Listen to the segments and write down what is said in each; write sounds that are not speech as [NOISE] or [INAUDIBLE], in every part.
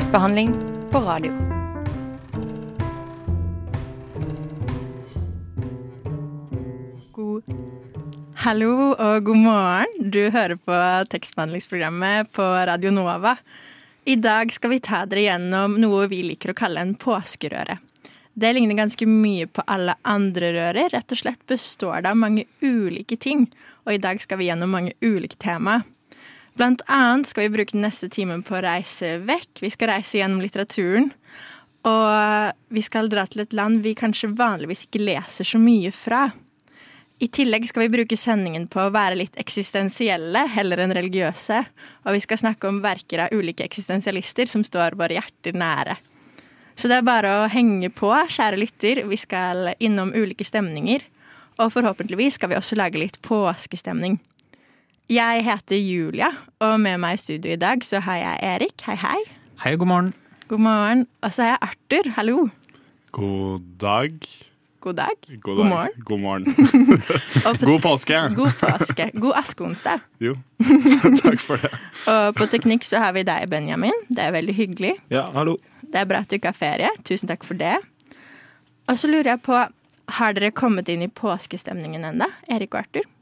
Tekstbehandling på radio. God Hallo og god morgen. Du hører på tekstbehandlingsprogrammet på Radio Nova. I dag skal vi ta dere gjennom noe vi liker å kalle en påskerøre. Det ligner ganske mye på alle andre rører. Rett og slett består det av mange ulike ting. Og i dag skal vi gjennom mange ulike tema. Blant annet skal vi bruke den neste timen på å reise vekk. Vi skal reise gjennom litteraturen. Og vi skal dra til et land vi kanskje vanligvis ikke leser så mye fra. I tillegg skal vi bruke sendingen på å være litt eksistensielle heller enn religiøse. Og vi skal snakke om verker av ulike eksistensialister som står våre hjerter nære. Så det er bare å henge på, kjære lytter. Vi skal innom ulike stemninger. Og forhåpentligvis skal vi også lage litt påskestemning. Jeg heter Julia, og med meg i studio i dag så har jeg Erik. Hei, hei. Hei, god morgen. God morgen. Og så har jeg Arthur. Hallo. God dag. God dag. God, God morgen. God morgen. [LAUGHS] God påske. god påske. God askeonsdag. [LAUGHS] Jo, [LAUGHS] takk for det. Og på teknikk så har vi deg, Benjamin. Det er veldig hyggelig. Ja, hallo. Det er bra at du ikke har ferie. Tusen takk for det. Og så lurer jeg på, har dere kommet inn i påskestemningen ennå? Erik og Arthur?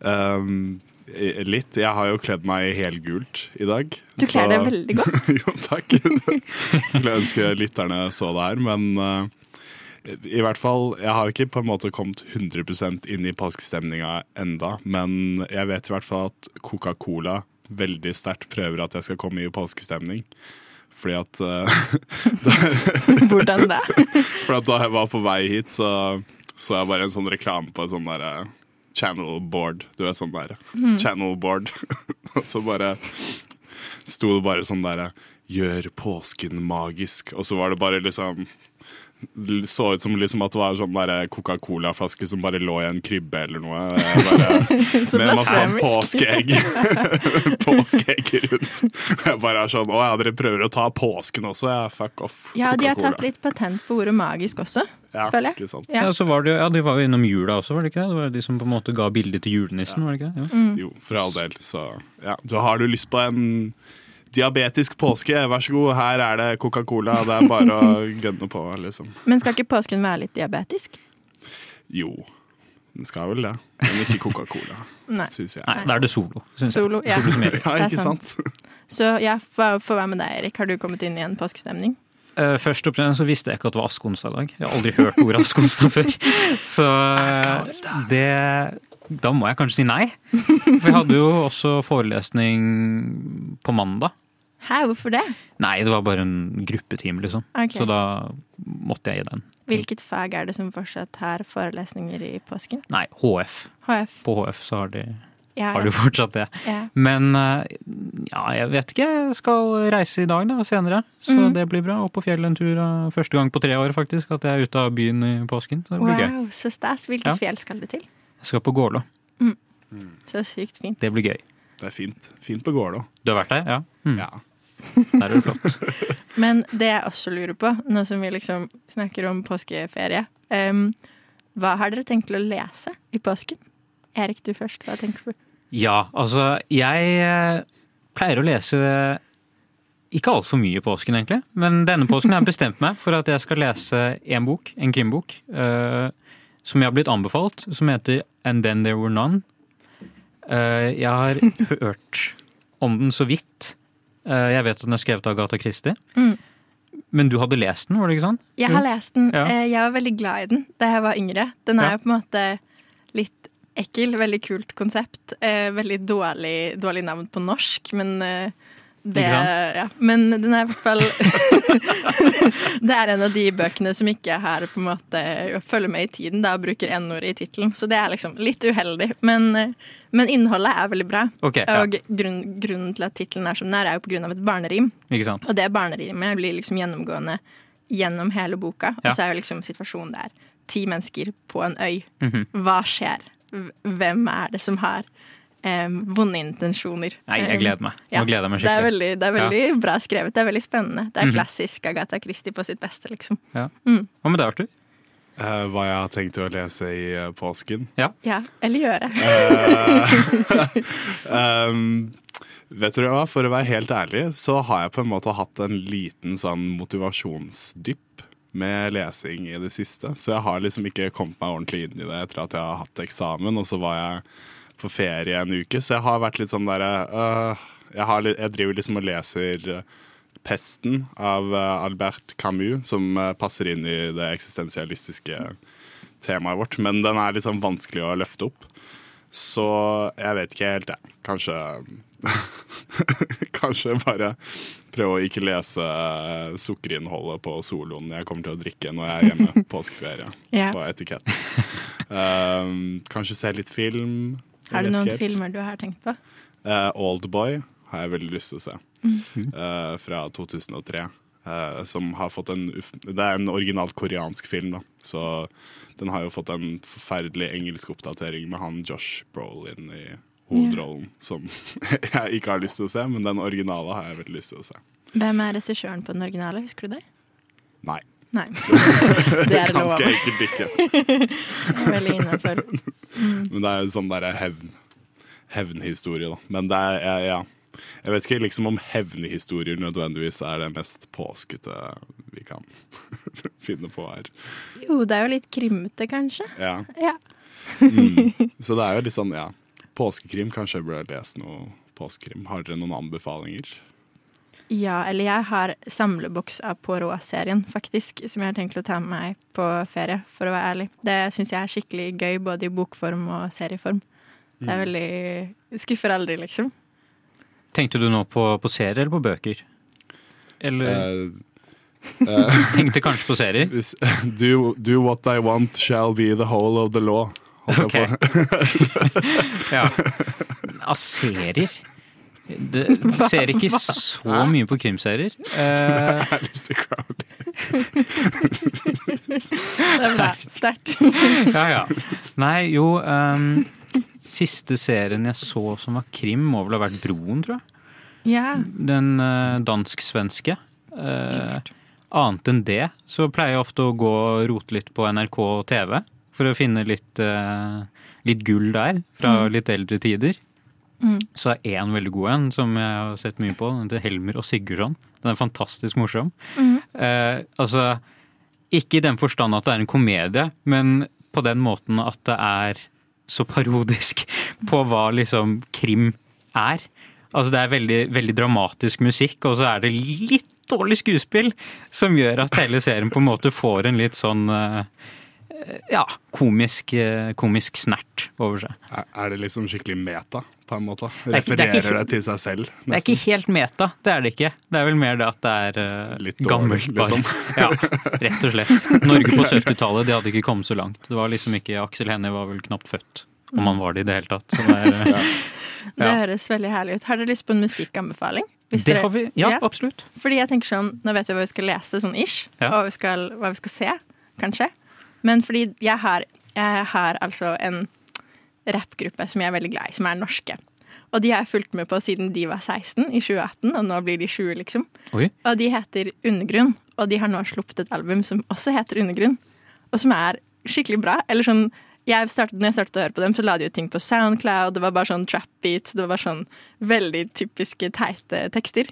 Um, litt. Jeg har jo kledd meg helgult i dag. Du kler deg veldig godt. [LAUGHS] jo, takk. [LAUGHS] Skulle ønske lytterne så det her, men uh, i hvert fall, Jeg har jo ikke på en måte kommet 100% inn i påskestemninga enda, men jeg vet i hvert fall at Coca-Cola veldig sterkt prøver at jeg skal komme i påskestemning. Fordi at [LAUGHS] uh, Hvordan det? For at da jeg var på vei hit, så så jeg bare en sånn reklame på et sånn derre channel board. Du er sånn der channel board. [LAUGHS] Og så bare sto det bare sånn derre Gjør påsken magisk. Og så var det bare liksom så ut som liksom at det var en sånn Coca-Cola-flaske som bare lå i en krybbe eller noe. Bare, [LAUGHS] med masse sånn påskeegg [LAUGHS] Påskeegg rundt. Jeg bare er sånn Å ja, dere prøver å ta påsken også? Ja, fuck off. Ja, de har tatt litt patent på ordet magisk også, ja, føler jeg. Ikke sant? Ja. Ja, så var det, ja, De var jo innom jula også, var det ikke? det? Det var de som på en måte ga bilde til julenissen, var det ikke? det? Ja. Mm. Jo, for all del. Så ja. Du, har du lyst på en diabetisk påske, vær så god, her er det Coca-Cola. Det er bare å gønne på, liksom. Men skal ikke påsken være litt diabetisk? Jo, den skal vel det. Men ikke Coca-Cola, [LAUGHS] syns jeg. Nei, da er det solo. Synes Solo, jeg. ja. Solo. Ja, ikke sant. sant? Så ja, for, være med deg, Erik? Har du kommet inn i en påskestemning? Eh, først og fremst så visste jeg ikke at det var askeonsdag i dag. Jeg har aldri hørt ordet askeonsdag før. [LAUGHS] Så eh, det Da må jeg kanskje si nei. For jeg hadde jo også forelesning på mandag. Hæ, hvorfor det? Nei, det var bare en gruppetime, liksom. Okay. Så da måtte jeg gi den. Hvilket fag er det som fortsatt har forelesninger i påsken? Nei, HF. HF. På HF så har de, Ja, har du fortsatt det. ja. Men eh, ja, jeg vet ikke. Jeg skal reise i dag da, senere, så mm. det blir bra. Opp på fjellet en tur. Første gang på tre år faktisk at jeg er ute av byen i påsken. Så det blir gøy. Wow, så stas. Hvilket Ja. fjell skal du til? Jeg skal på Gålå. Så sykt fint. Det blir gøy. Det er fint. Fint på Gålå. Du har vært der? Ja. Mm. Ja. Der er det flott. [LAUGHS] Men det jeg også lurer på, nå som vi liksom snakker om påskeferie um, Hva har dere tenkt til å lese i påsken? Erik, du først. Hva tenker du? Ja, altså jeg eh, pleier å lese ikke altfor mye påsken, egentlig. Men denne påsken har jeg bestemt meg for at jeg skal lese en bok, en krimbok, uh, som jeg har blitt anbefalt, som heter And Then There Were None. Uh, jeg har hørt om den så vidt. Uh, jeg vet at den er skrevet av Agatha Christie. Mm. Men du hadde lest den, var det ikke sånn? Jeg har lest den. Ja. Jeg var veldig glad i den da jeg var yngre. Den er Ja. jo på en måte ekkel. Veldig kult konsept. Eh, Veldig dårlig, dårlig navn på norsk, men eh, det, ja. Men den er i hvert fall [LAUGHS] Det er en av de bøkene som ikke har på en måte følger med i tiden da, og bruker n-ord i tittelen. Så det er liksom litt uheldig. Men, eh, men innholdet er veldig bra. Okay, ja. Og grunn, grunnen til at tittelen er som den er, er jo av et barnerim. Og det barnerimet blir liksom gjennomgående gjennom hele boka. Ja. Og så er jo liksom situasjonen der. Ti mennesker på en øy. Mhm. Hva skjer? Hvem er det som har em, vonde intensjoner? Nei, jeg gleder meg. Ja, gleder jeg meg Det er veldig, det er veldig bra skrevet. Det er veldig spennende. Det er Mhm. klassisk Agatha Christie på sitt beste, liksom. Ja. Mm. Hva med deg, Arthur? Uh, hva jeg har tenkt å lese i uh, påsken. Ja, eller gjøre. [LAUGHS] uh, um, Vet du hva, For å være helt ærlig så har jeg på en måte hatt en liten sånn motivasjonsdypp med lesing i det siste. Så jeg har liksom ikke kommet meg ordentlig inn i det etter at jeg har hatt eksamen. Og så var jeg på ferie en uke, så jeg har vært litt sånn derre uh, jeg, jeg driver liksom og leser øh, 'Pesten' av øh, Albert Camus, som øh, passer inn i det eksistensialistiske temaet vårt. Men den er sånn vanskelig å løfte opp. Så jeg vet ikke helt, jeg. Kanskje [LAUGHS] Kanskje bare prøve å ikke lese eh, sukkerinnholdet på soloen jeg kommer til å drikke når jeg er hjemme [LAUGHS] på påskeferie. yeah. På etiketten. Um, kanskje se litt film. Er du noen filmer du har tenkt på? Uh, Oldboy har jeg veldig lyst til å se. Eh, fra 2003. Uh, som har fått en Det er en originalt koreansk film, da. Så den har jo fått en forferdelig engelsk oppdatering med han Josh Brolin i hovedrollen. Som [LAUGHS] jeg ikke har lyst til å se, men den originale har jeg veldig lyst til å se. Hvem er regissøren på den originale? Husker du det? Nei. Nei. [LAUGHS] Det er lov. Ganske enkelt ikke. [LAUGHS] Veldig innafor. Men det er en sånn derre hevn. Hevnhistorie, da. Men det er ja, ja. Jeg vet ikke liksom om hevnhistorier nødvendigvis er det mest påskete vi kan finne på her. Jo, det er jo litt krimete, kanskje. Ja. Ja. Mm. Så det er jo litt sånn, ja. Påskekrim. Kanskje jeg burde lese noe påskekrim. Har dere noen anbefalinger? Ja, eller jeg har samleboks av Poirot-serien, faktisk, som jeg har tenkt å ta med meg på ferie, for å være ærlig. Det syns jeg er skikkelig gøy, både i bokform og serieform. Det Mm. er veldig Skuffer aldri, liksom. Tenkte du nå på, på serier eller på bøker? Eller Eh, [LAUGHS] tenkte kanskje på serier? [LAUGHS] [LAUGHS] do, do what I want shall be the whole of the law. Ok. [LAUGHS] Ja. [LAUGHS] Av serier? Det, [LAUGHS] ser ikke så mye på krimserier. Uh, Crowley. Det er bra. Sterkt. ja, ja. Nei, jo um, Siste serien jeg så som var krim, må vel ha vært Broen, tror jeg. Yeah. Den uh, dansk-svenske. Uh, annet enn det så pleier jeg ofte å gå og rote litt på NRK TV. For å finne litt, eh, litt gull der, fra litt eldre tider. Så er én veldig god en som jeg har sett mye på. Den heter Helmer og Sigurdsson. Den er fantastisk morsom. Eh, altså, ikke i den forstand at det er en komedie, men på den måten at det er så parodisk [LAUGHS] på hva liksom krim er. Altså Det er veldig, veldig dramatisk musikk, og så er det litt dårlig skuespill som gjør at hele serien på en måte får en litt sånn eh, ja, komisk, eh, komisk snert over seg. Er, er det liksom skikkelig meta, på en måte? er ikke- det er ikke- Refererer det til seg selv? Det er ikke helt meta, det er det ikke. Det er vel mer det at det er eh, Litt dårlig, gammelt, bare. liksom. [LAUGHS] Ja, rett og slett. Norge på 70-tallet, de hadde ikke kommet så langt. Det var liksom ikke, Aksel Hennie var vel knapt født, om han var det i det hele tatt. Så det, er, [LAUGHS] ja. Det høres veldig herlig ut. Har dere lyst på en musikkanbefaling? Hvis det dere- har vi. Ja, Ja. absolutt. Fordi jeg tenker sånn, Nå vet vi hva vi skal lese, sånn ish, Ja. og hva vi, skal, hva vi skal se, kanskje. Men fordi jeg har, jeg har altså en rappgruppe som jeg er veldig glad i, som er norske. Og de har jeg fulgt med på siden de var 16, i 2018, og nå blir de 20, liksom. Oi. Og de heter Undergrunn, og de har nå sluppet et album som også heter Undergrunn, og som er skikkelig bra. Eller sånn jeg startet, når jeg startet å høre på dem, så la de ut ting på Soundcloud. Det var bare sånn trap beats, det var bare sånn veldig typiske teite tekster.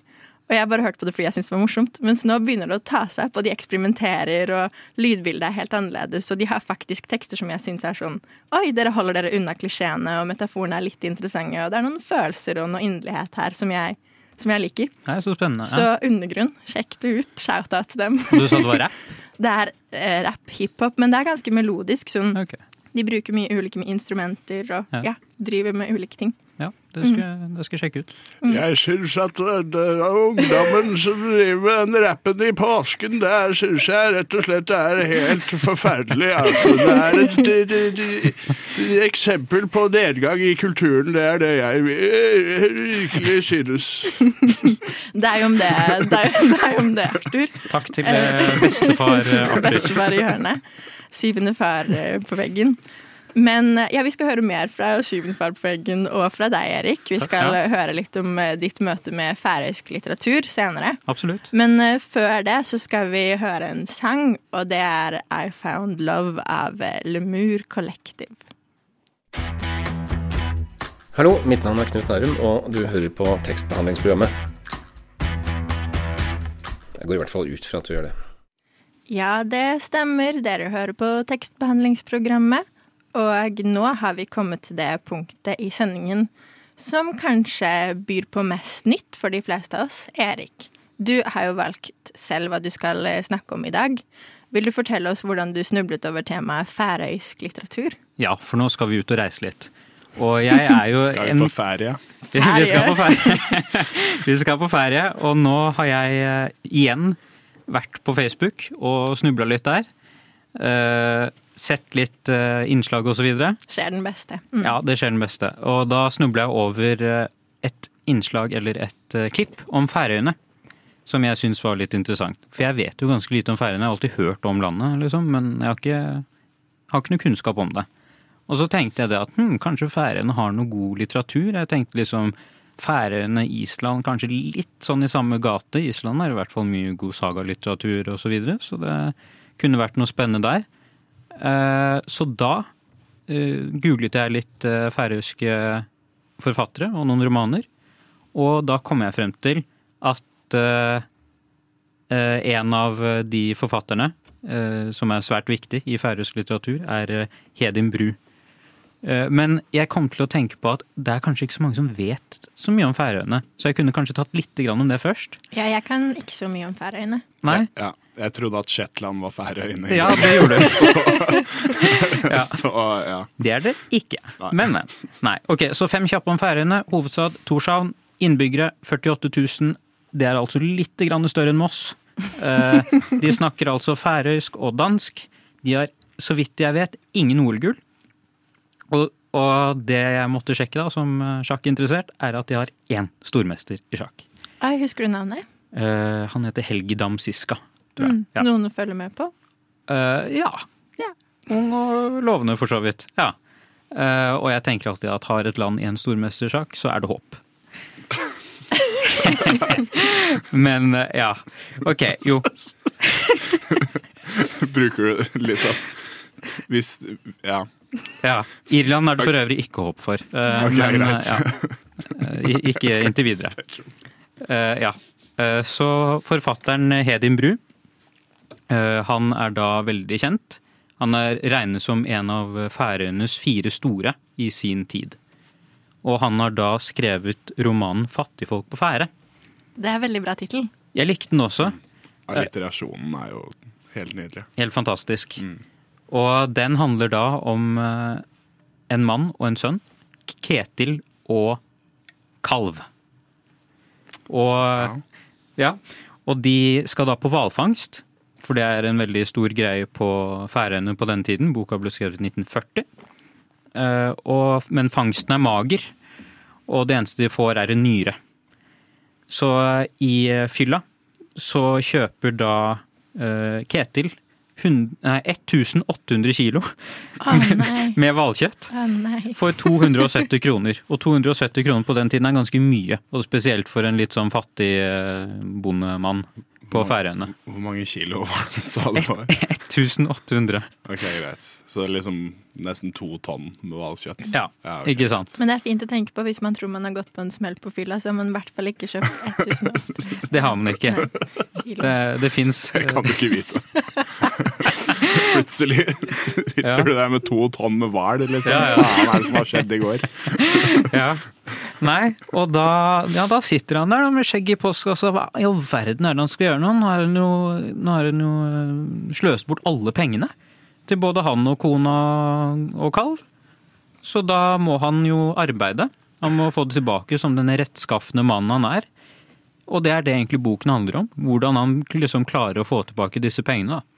Og jeg bare hørte på det fordi jeg syntes det var morsomt. Mens nå begynner det å ta seg opp, og de eksperimenterer, og lydbildet er helt annerledes. Og de har faktisk tekster som jeg syns er sånn Oi, dere holder dere unna klisjeene, og metaforene er litt interessante, og det er noen følelser og noe inderlighet her som jeg, som jeg liker. Det er så spennende. Så undergrunn, sjekk det ut. Shout-out til dem. Du sa det var rapp? [LAUGHS] Det er eh, rapp, hiphop, men det er ganske melodisk. Sånn. Ok. De bruker mye ulike instrumenter og Ja. ja. driver med ulike ting. Ja, det skal, det skal jeg sjekke ut. Jeg syns at uh, det er ungdommen som driver med den rappen i påsken, det syns jeg rett og slett er helt forferdelig. Altså, det er et, et, et, et eksempel på nedgang i kulturen. Det er det jeg eh, virkelig synes. [LAUGHS] Det er jo om det, det, er, det, er om det Arthur. Takk til eh, bestefar eh, Arthur. [LAUGHS] Bestefar i hjørnet. Syvende far eh, på veggen. Men eh, ja, vi skal høre mer fra Syvende far på veggen og fra deg, Erik. Vi Takk, skal ja. eh, høre litt om eh, ditt møte med færøysk litteratur senere. Absolutt. Men før det så skal vi høre en sang, og det er I Found Love av Lemur Collective. Hallo, mitt navn er Knut Nærum, og du hører på tekstbehandlingsprogrammet. Jeg går i hvert fall ut fra at du gjør det. Ja, det stemmer. Dere hører på tekstbehandlingsprogrammet. Og nå har vi kommet til det punktet i sendingen som kanskje byr på mest nytt for de fleste av oss. Erik, du har jo valgt selv hva du skal snakke om i dag. Vil du fortelle oss hvordan du snublet over temaet færøysk litteratur? Ja, for nå skal vi ut og reise litt. Og jeg er jo [LAUGHS] Skal vi en på ferie? [LAUGHS] Vi skal på ferie. [LAUGHS] Vi skal på ferie, og nå har jeg eh, igjen vært på Facebook og snubla litt der. Uh, sett litt uh, innslag videre. Skjer den beste. Mm. Ja, det skjer den beste. Og da snubla jeg over eh, et innslag, eller et klipp, om Færøyene. Som jeg syns var litt interessant. For jeg vet jo ganske lite om Færøyene. Jeg har alltid hørt om landet, liksom, men jeg har ikke, har ikke noe kunnskap om det. Og så tenkte jeg det at hm, kanskje Færøyene har noe god litteratur. Jeg tenkte liksom Færøyene, Island, kanskje litt sånn i samme gate. Island er i hvert fall mye god sagalitteratur og så videre, så det kunne vært noe spennende der. Eh, Så da eh, googlet jeg litt eh, færøyske forfattere og noen romaner. Og da kom jeg frem til at en av de forfatterne som er svært viktig i færøysk litteratur, er Hedin Bru. Eh, Men jeg kom til å tenke på at det er kanskje ikke så mange som vet så mye om Færøyene. Så jeg kunne kanskje tatt litt om det først. Ja, jeg kan ikke så mye om Færøyene. Nei? Ja, jeg trodde at Shetland var Færøyene. Ja, det gjorde du. [LAUGHS] [LAUGHS] Ja. Så ja. Det er det ikke. Nei. Men, men. Nei. Ok, så fem kjappe om Færøyene. Hovedstad Torshavn. Innbyggere 48 000. Det er altså litt grann større enn Moss. Eh, De snakker altså færøysk og dansk. De har, så vidt jeg vet, ingen OL-gull. Og, og det jeg måtte sjekke da, som eh, sjakkinteressert, er at de har én stormester i sjakk. Jeg husker du navnet? Uh, Han heter Helgi Dam Siska, tror jeg. Mm. Ja. Noen å følge med på? Uh, ja. Ja. Ung og lovende, for så vidt. Ja. Uh, og jeg tenker alltid at har et land en stormestersjakk, så er det håp. [LAUGHS] Men ja. Ok, jo. [LAUGHS] Bruker du liksom Hvis Ja. Ja. Irland er det for øvrig ikke håp for. Uh, Ok, men, eh, ja. Ikke [LAUGHS] inntil videre. Eh, ja. Eh, Så forfatteren Hedin Bru, eh, han er da veldig kjent. Han er regnet som en av Færøyenes fire store i sin tid. Og han har da skrevet romanen 'Fattigfolk på fære'. Det er veldig bra tittel. Jeg likte den også. Alliterasjonen er jo helt nydelig. Helt fantastisk. Og den handler da om eh, en mann og en sønn. Ketil og kalv. Og ja. Og de skal da på hvalfangst, for det er en veldig stor greie på Færøyene på den tiden. Boka ble skrevet i 1940. Eh, og, men fangsten er mager, og det eneste de får, er en nyre. Så eh, i fylla så kjøper da Ketil 1800 kilo med hvalkjøtt for 270 kroner. Og 270 kroner på den tiden er ganske mye. Og spesielt for en litt sånn fattig eh, bondemann på Færøyene. Hvor mange kilo var det du sa det var? [LAUGHS] 1800. Ok, greit. Så det er liksom nesten to tonn med hvalkjøtt. Ja, Ja, okay. ikke sant. Men det er fint å tenke på hvis man tror man har gått på en smell på fylla, så har man i hvert fall ikke kjøpt [LAUGHS] 1800. Det har man ikke. Det, det fins kan du ikke vite. [LAUGHS] [LAUGHS] Plutselig sitter Ja. du der med to tonn med hval, liksom. Ja, ja. Hva er det som har skjedd i går? [LAUGHS] Ja. Nei, og da, ja, da sitter han der da, med skjegg i postkassa. Hva i all verden er det han skal gjøre nå? Nå har han jo, nå har han jo sløst bort alle pengene til både han og kona og kalv. Så da må han jo arbeide. Han må få det tilbake som den rettskafne mannen han er. Og det er det egentlig boken handler om. Hvordan han liksom klarer å få tilbake disse pengene. da.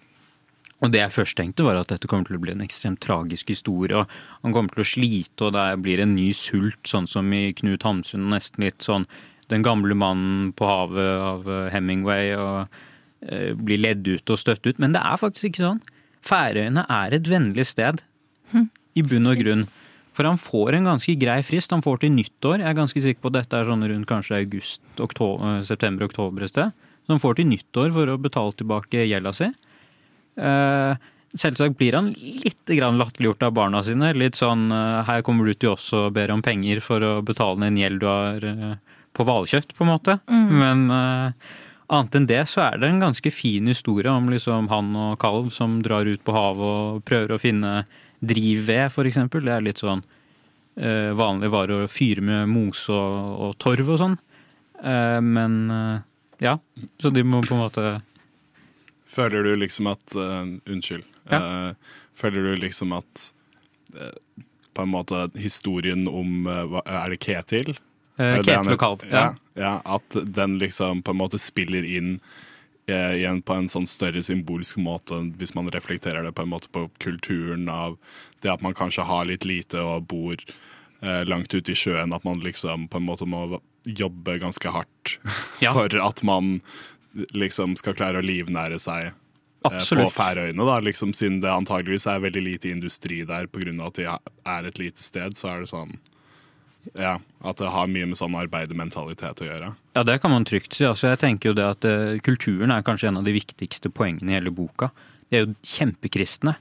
Og det jeg først tenkte var at dette kommer til å bli en ekstremt tragisk historie. og Han kommer til å slite, og det blir en ny sult, sånn som i Knut Hamsun. Nesten litt sånn Den gamle mannen på havet av eh, Hemingway. og eh, Blir ledd ut og støtt ut. Men det er faktisk ikke sånn. Færøyene er et vennlig sted. I bunn og grunn. For han får en ganske grei frist. Han får til nyttår. Jeg er ganske sikker på at dette er sånn rundt kanskje august, september-oktober et sted. Så han får til nyttår for å betale tilbake gjelda si. Eh, Selvsagt blir han litt latterliggjort av barna sine. Litt sånn eh, her kommer du til oss og ber om penger for å betale ned en gjeld du har eh, på hvalkjøtt, på en måte. Men eh, annet enn det så er det en ganske fin historie om liksom han og kalv som drar ut på havet og prøver å finne drivved, eksempel. Det er litt sånn uh, vanlig vare å fyre med mose og, og torv og sånn. Uh, men uh, ja, så de må på en måte Føler du liksom at uh, Unnskyld. Ja. Uh, føler du liksom at uh, på en måte historien om Er det Ketil? Ketil og kalv. Ja, ja, at den liksom på en måte spiller inn igjen på en sånn større symbolsk måte, hvis man reflekterer det på en måte på kulturen av det at man kanskje har litt lite og bor eh, langt ute i sjøen, at man liksom på en måte må jobbe ganske hardt Ja. [LAUGHS] for at man liksom skal klare å livnære seg Absolutt. på. Færøyene, da, liksom, siden det antageligvis er veldig lite industri der pga. at de er et lite sted, så er det sånn ja, At det har mye med sånn arbeidermentalitet å gjøre. Ja, det kan man trygt si. Altså, jeg tenker jo det at eh, Kulturen er kanskje en av de viktigste poengene i hele boka. De er jo kjempekristne.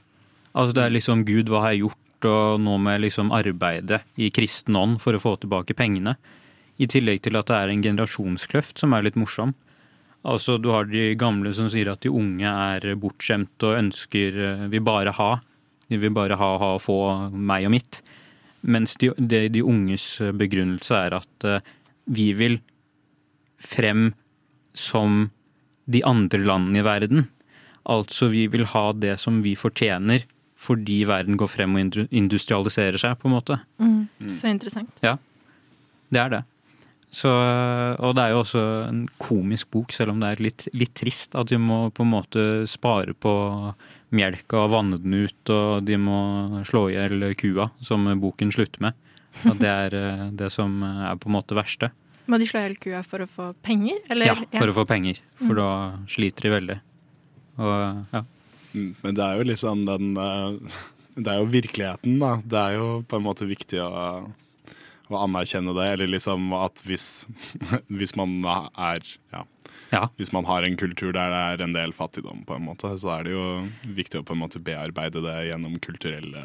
Altså, det er liksom Gud, hva har jeg gjort? Og nå må jeg liksom arbeide i kristen ånd for å få tilbake pengene. I tillegg til at det er en generasjonskløft som er litt morsom. Altså, Du har de gamle som sier at de unge er bortskjemt og ønsker eh, vil bare ha. De vil bare ha, ha, få meg og mitt. Mens de, de, de unges begrunnelse er at uh, vi vil frem som de andre landene i verden. Altså vi vil ha det som vi fortjener fordi verden går frem og industrialiserer seg, på en måte. Så interessant. Ja, Det er det. Så, og det er jo også en komisk bok, selv om det er litt, litt trist at de må på en måte spare på melka og vanne den ut, og de må slå i hjel kua, som boken slutter med. At det er eh, det som er på en måte verste. Må de slå i hjel kua for å få penger? Eller? Ja, for å få penger. For da sliter de veldig. Og ja. Mm, Men det er jo liksom den eh, [LAUGHS] Det er jo virkeligheten, da. Det er jo på en måte viktig å, å anerkjenne det. Eller liksom at hvis, [LAUGHS] hvis man er ja, ja. Hvis man har en kultur der det er en del fattigdom, på en måte, så er det jo viktig å på en måte bearbeide det gjennom kulturelle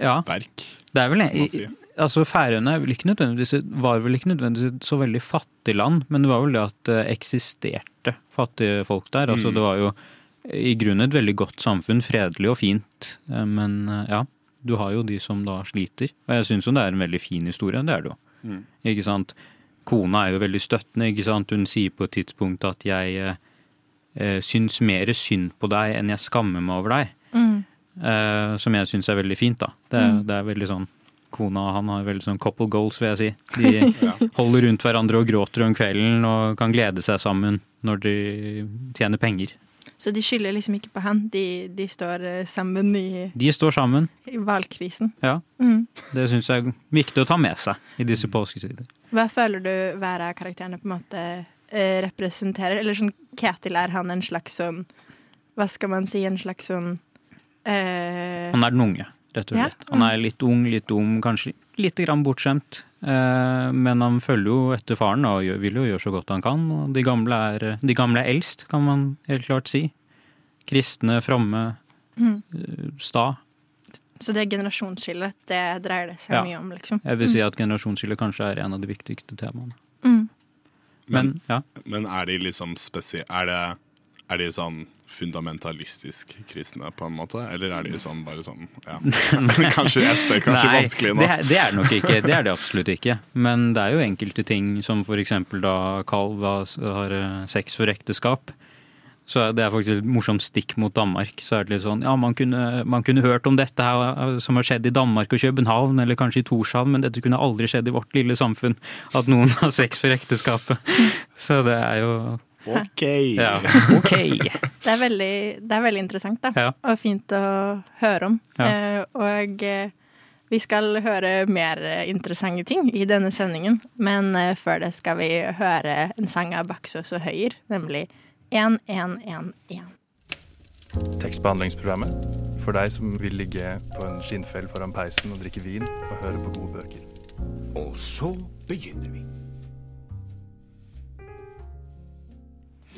ja. verk. Det er vel det. si. Altså Færøyene var vel ikke nødvendigvis et så veldig fattig land, men det var vel det at det eksisterte fattige folk der. Altså Mm. Det var jo i grunnen et veldig godt samfunn, fredelig og fint. Eh, Men eh, ja, du har jo de som da sliter. Og jeg syns jo det er en veldig fin historie, det er det jo. Mm. Ikke sant. Kona er jo veldig støttende, ikke sant. Hun sier på et tidspunkt at jeg eh, eh, syns mer synd på deg enn jeg skammer meg over deg. Mm. Eh, som jeg syns er veldig fint, da. Det, mm. det er veldig sånn Kona og han har veldig sånn couple goals, vil jeg si. [LAUGHS] De Ja. holder rundt hverandre og gråter om kvelden og kan glede seg sammen når de tjener penger. Så de skylder liksom ikke på han. De, de står eh, sammen i, De står sammen. i hvalkrisen. Ja. Mm. Det syns jeg er viktig å ta med seg i disse påsketider. Hva føler du hver av karakterene på en måte eh, representerer? Eller sånn Ketil, er han en slags sånn Hva skal man si? En slags sånn eh, Han er den unge, rett og Ja. slett. Han er litt ung, litt dum, kanskje litt grann bortskjemt. Eh, Men han følger jo etter faren og vil jo gjøre så godt han kan. Og de gamle er, de gamle er eldst, kan man helt klart si. Kristne, fromme, mm. eh, sta. Så det generasjonsskillet, det dreier det seg Ja. mye om, liksom. Jeg vil si at generasjonsskille kanskje er en av de viktigste temaene. Mm. Men ja, Men er de liksom spesielle Er det er de sånn fundamentalistisk kristne, på en måte? Eller er de sånn bare sånn ja. [LAUGHS] [LAUGHS] Kanskje jeg spør kanskje Nei, vanskelig nå. Det, det er det nok ikke. Det er det absolutt ikke. Men det er jo enkelte ting som eksempel da Kalv har har, eh, sex for ekteskap. Så det er faktisk et morsomt stikk mot Danmark. Så er det litt sånn, ja, man kunne, man kunne hørt om dette her eh, som har skjedd i Danmark og København, eller kanskje i Torshavn, men dette kunne aldri skjedd i vårt lille samfunn. At noen [LAUGHS] har sex for ekteskapet. Så det er jo OK! Ja, [LAUGHS] ok. Det er veldig, det er veldig interessant, da. Ja. Og fint å høre om. Ja. Eh, og eh, vi skal høre mer interessante ting i denne sendingen. Men eh, før det skal vi høre en sang av Baksås og Høyer, nemlig 1111. Tekstbehandlingsprogrammet for deg som vil ligge på en skinnfell foran peisen og drikke vin og høre på gode bøker. Og så begynner vi.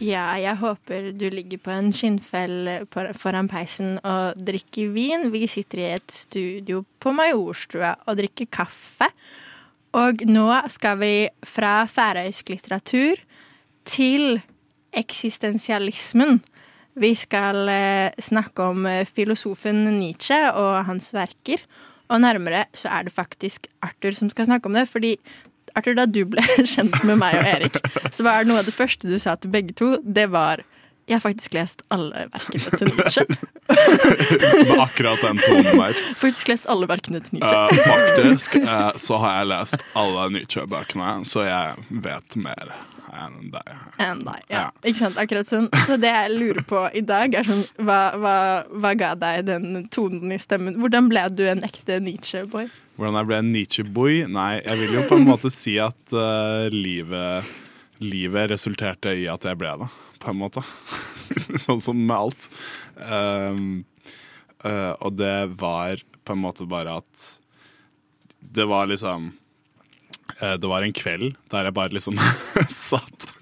Ja, jeg håper du ligger på en skinnfell foran peisen og drikker vin. Vi sitter i et studio på Majorstua og drikker kaffe. Og nå skal vi fra færøysk litteratur til eksistensialismen. Vi skal eh, snakke om eh, filosofen Nietzsche og hans verker. Og nærmere så er det faktisk Arthur som skal snakke om det. Fordi Arthur, da du ble [LAUGHS] kjent med meg og Erik, så var det noe av det første du sa til begge to, det var jeg har faktisk lest alle verkene til Nietzsche. [LAUGHS] Med akkurat den tonen der. Faktisk lest alle verkene til Nietzsche. Uh, faktisk uh, så har jeg lest alle Nietzsche-bøkene, så jeg vet mer enn deg. Enn deg, ja. Ja. Ikke sant, akkurat sånn. Så det jeg lurer på i dag, er sånn hva, hva, hva ga deg den tonen i stemmen? Hvordan ble du en ekte Nietzsche-boy? Hvordan jeg ble en Nietzsche-boy? Nei, jeg vil jo på en måte si at uh, livet, livet resulterte i at jeg ble det, på en måte. [LAUGHS] sånn som med alt. Um, uh, og det var på en måte bare at Det var liksom uh, Det var en kveld der jeg bare liksom [LAUGHS] satt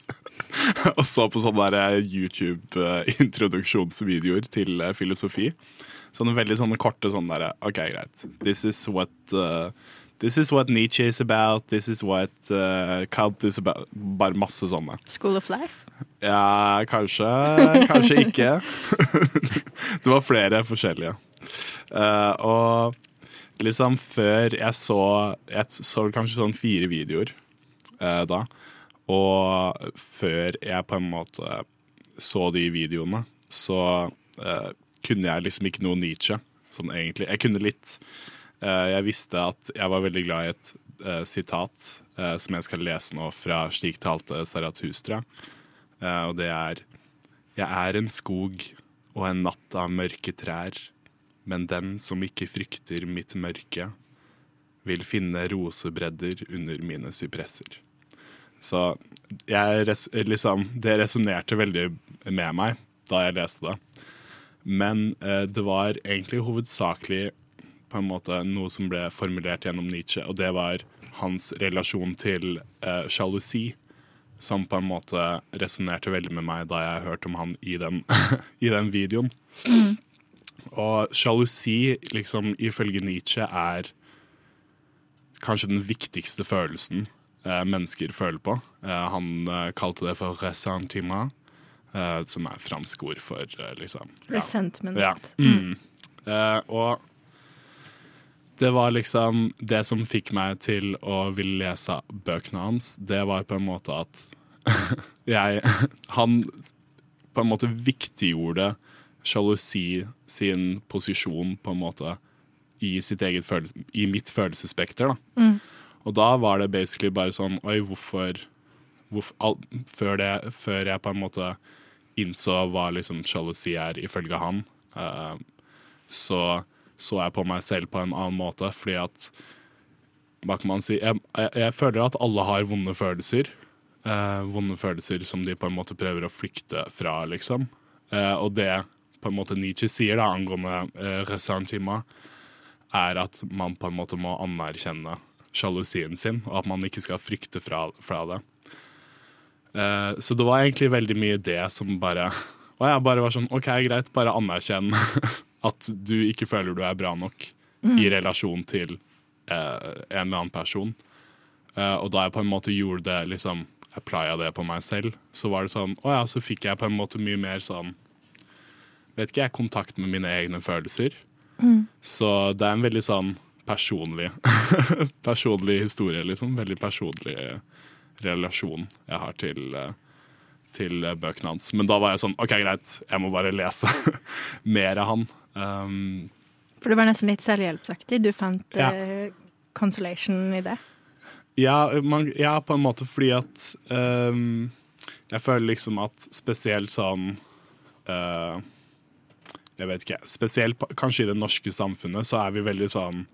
og så på sånne YouTube-introduksjonsvideoer til filosofi. Sånne veldig sånne korte sånne der, OK, greit. This is what uh, This is what Nietzsche is about. This is what uh, Kant is about. Bare masse sånne. School of Life? Ja, kanskje. Kanskje ikke. [LAUGHS] det var flere forskjellige. Uh, og liksom før jeg så Jeg så kanskje sånn fire videoer uh, da. Og før jeg på en måte så de videoene, så eh, kunne jeg liksom ikke noe Nietzsche, sånn egentlig. Jeg kunne litt. Eh, jeg visste at jeg var veldig glad i et uh, sitat uh, som jeg skal lese nå, fra 'Slik talte Sarathustra, uh, og det er Jeg er en skog og en natt av mørke trær, men den som ikke frykter mitt mørke, vil finne rosebredder under mine sypresser. Så jeg, liksom, det resonnerte veldig med meg da jeg leste det. Men eh, det var egentlig hovedsakelig på en måte noe som ble formulert gjennom Nietzsche, og det var hans relasjon til eh, sjalusi, som på en måte resonnerte veldig med meg da jeg hørte om han i den, [LAUGHS] i den videoen. Og sjalusi, liksom, ifølge Nietzsche, er kanskje den viktigste følelsen eh, mennesker føler på. Eh, han eh, kalte det for ressentiment, eh, som er fransk ord for uh, liksom ja. Resentment. Ja. Mm. Uh, og det var liksom Det som fikk meg til å ville lese bøkene hans, det var på en måte at [LAUGHS] jeg Han på en måte viktiggjorde sjalusi sin posisjon på en måte i, sitt eget følelse, i mitt følelsesspekter. da. Og da var det basically bare sånn Oi, hvorfor, hvorfor al, før, det, før jeg på en måte innså hva liksom sjalusi er ifølge han, uh, så så jeg på meg selv på en annen måte, fordi at Hva kan man si? Jeg, jeg, jeg føler at alle har vonde følelser. Eh, vonde følelser som de på en måte prøver å flykte fra, liksom. Eh, og det på en måte Nietzsche sier da angående eh, ressentiment, er at man på en måte må anerkjenne sjalusien sin, og at man ikke skal frykte fra, fra det. Eh, så det var egentlig veldig mye det som bare Og jeg bare var sånn OK, greit, bare anerkjenn [LAUGHS] at du ikke føler du er bra nok i relasjon til eh, en eller annen person. Eh, og da jeg på en måte gjorde det, liksom Jeg applya det på meg selv, så var det sånn Å ja, så fikk jeg på en måte mye mer sånn Vet ikke jeg, kontakt med mine egne følelser. Så det er en veldig sånn personlig [LAUGHS] Personlig historie, liksom. Veldig personlig relasjon jeg har til, eh, til eh, bøkene hans. Men da var jeg sånn OK, greit, jeg må bare lese [LAUGHS] mer av han. Um, For det var nesten litt selvhjelpsaktig. Du fant Ja. uh, consolation i det. ja, man, ja, på en måte fordi at um, Jeg føler liksom at spesielt sånn uh, Jeg vet ikke. Spesielt kanskje i det norske samfunnet så er vi veldig sånn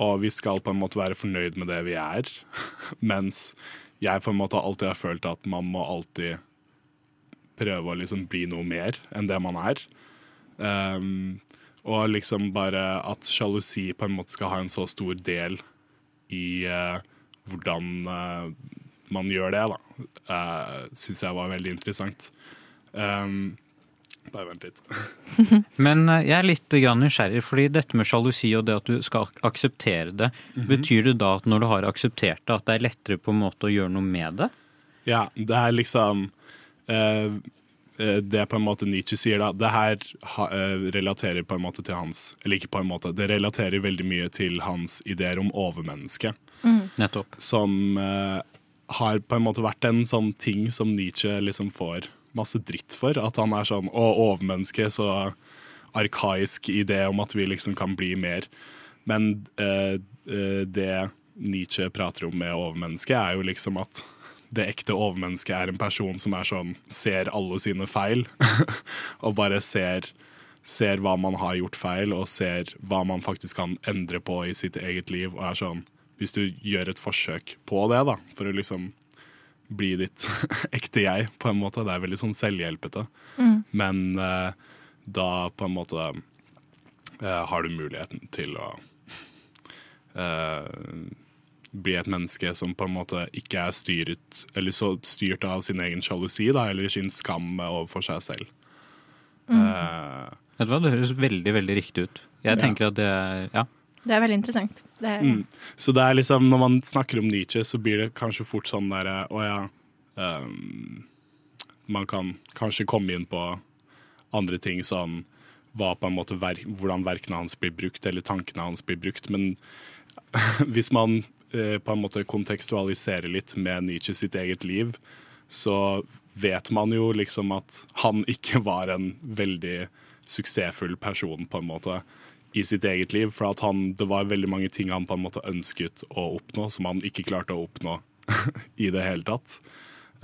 Og vi skal på en måte være fornøyd med det vi er. [LAUGHS] Mens jeg på en måte alltid har følt at man må alltid prøve å liksom bli noe mer enn det man er. Um, og liksom bare at sjalusi på en måte skal ha en så stor del i uh, hvordan uh, man gjør det, da, uh, syns jeg var veldig interessant. Um, bare vent litt. [LAUGHS] Men eh, jeg er litt nysgjerrig, fordi dette med sjalusi og det at du skal akseptere det, betyr det da at når du har akseptert det, at det er lettere på en måte å gjøre noe med det? Ja, det er liksom eh, Det Det på en måte Nietzsche sier, da. Det her ha, eh, relaterer på en måte til hans Eller ikke på en måte, det relaterer veldig mye til hans ideer om overmennesket. Nettopp. Som eh, har på en måte vært en sånn ting som Nietzsche liksom får masse dritt for. At han er sånn Å, overmenneske, så arkaisk idé om at vi liksom kan bli mer. Men eh, eh, det Nietzsche prater om med overmennesket, er jo liksom at det ekte overmennesket er en person som er sånn, ser alle sine feil, [LAUGHS] og bare ser, ser hva man har gjort feil, og ser hva man faktisk kan endre på i sitt eget liv. Og er sånn, hvis du gjør et forsøk på det, da, for å liksom bli ditt [LAUGHS] ekte jeg, på en måte. Det er veldig sånn selvhjelpete. Men eh, da på en måte eh, har du muligheten til å [LAUGHS] eh, bli et menneske som på en måte ikke er styret Eller så styrt av sin egen sjalusi, da, eller sin skam overfor seg selv. Eh, Vet du hva, det høres veldig, veldig riktig ut. Jeg Ja. tenker at det er Ja. Det er veldig interessant. Det er, Mm. Så det er liksom, når man snakker om Nietzsche, så blir det kanskje fort sånn derre Å ja. Um, man kan kanskje komme inn på andre ting sånn måte hvordan verkene hans blir brukt, eller tankene hans blir brukt. Men [LAUGHS] hvis man eh, på en måte kontekstualiserer litt med Nietzsche sitt eget liv, så vet man jo liksom at han ikke var en veldig suksessfull person, på en måte, i sitt eget liv. For han, det var veldig mange ting han på en måte ønsket å oppnå, som han ikke klarte å oppnå [LAUGHS] i det hele tatt.